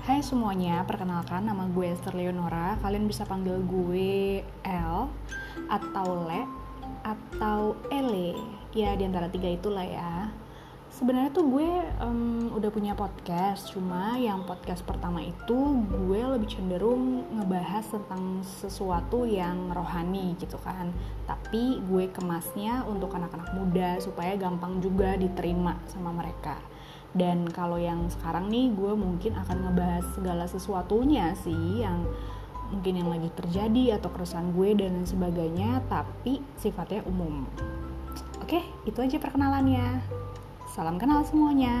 Hai semuanya, perkenalkan nama gue Esther Leonora. Kalian bisa panggil gue L Atau Le Atau Ele. Ya di antara tiga itulah ya. Sebenarnya tuh gue um, udah punya podcast Cuma yang podcast pertama itu Gue lebih cenderung ngebahas tentang sesuatu yang rohani gitu kan. Tapi gue kemasnya untuk anak-anak muda Supaya gampang juga diterima sama mereka dan kalau yang sekarang nih gue mungkin akan ngebahas segala sesuatunya sih yang mungkin yang lagi terjadi atau keresahan gue dan sebagainya tapi sifatnya umum. Oke itu aja perkenalannya. Salam kenal semuanya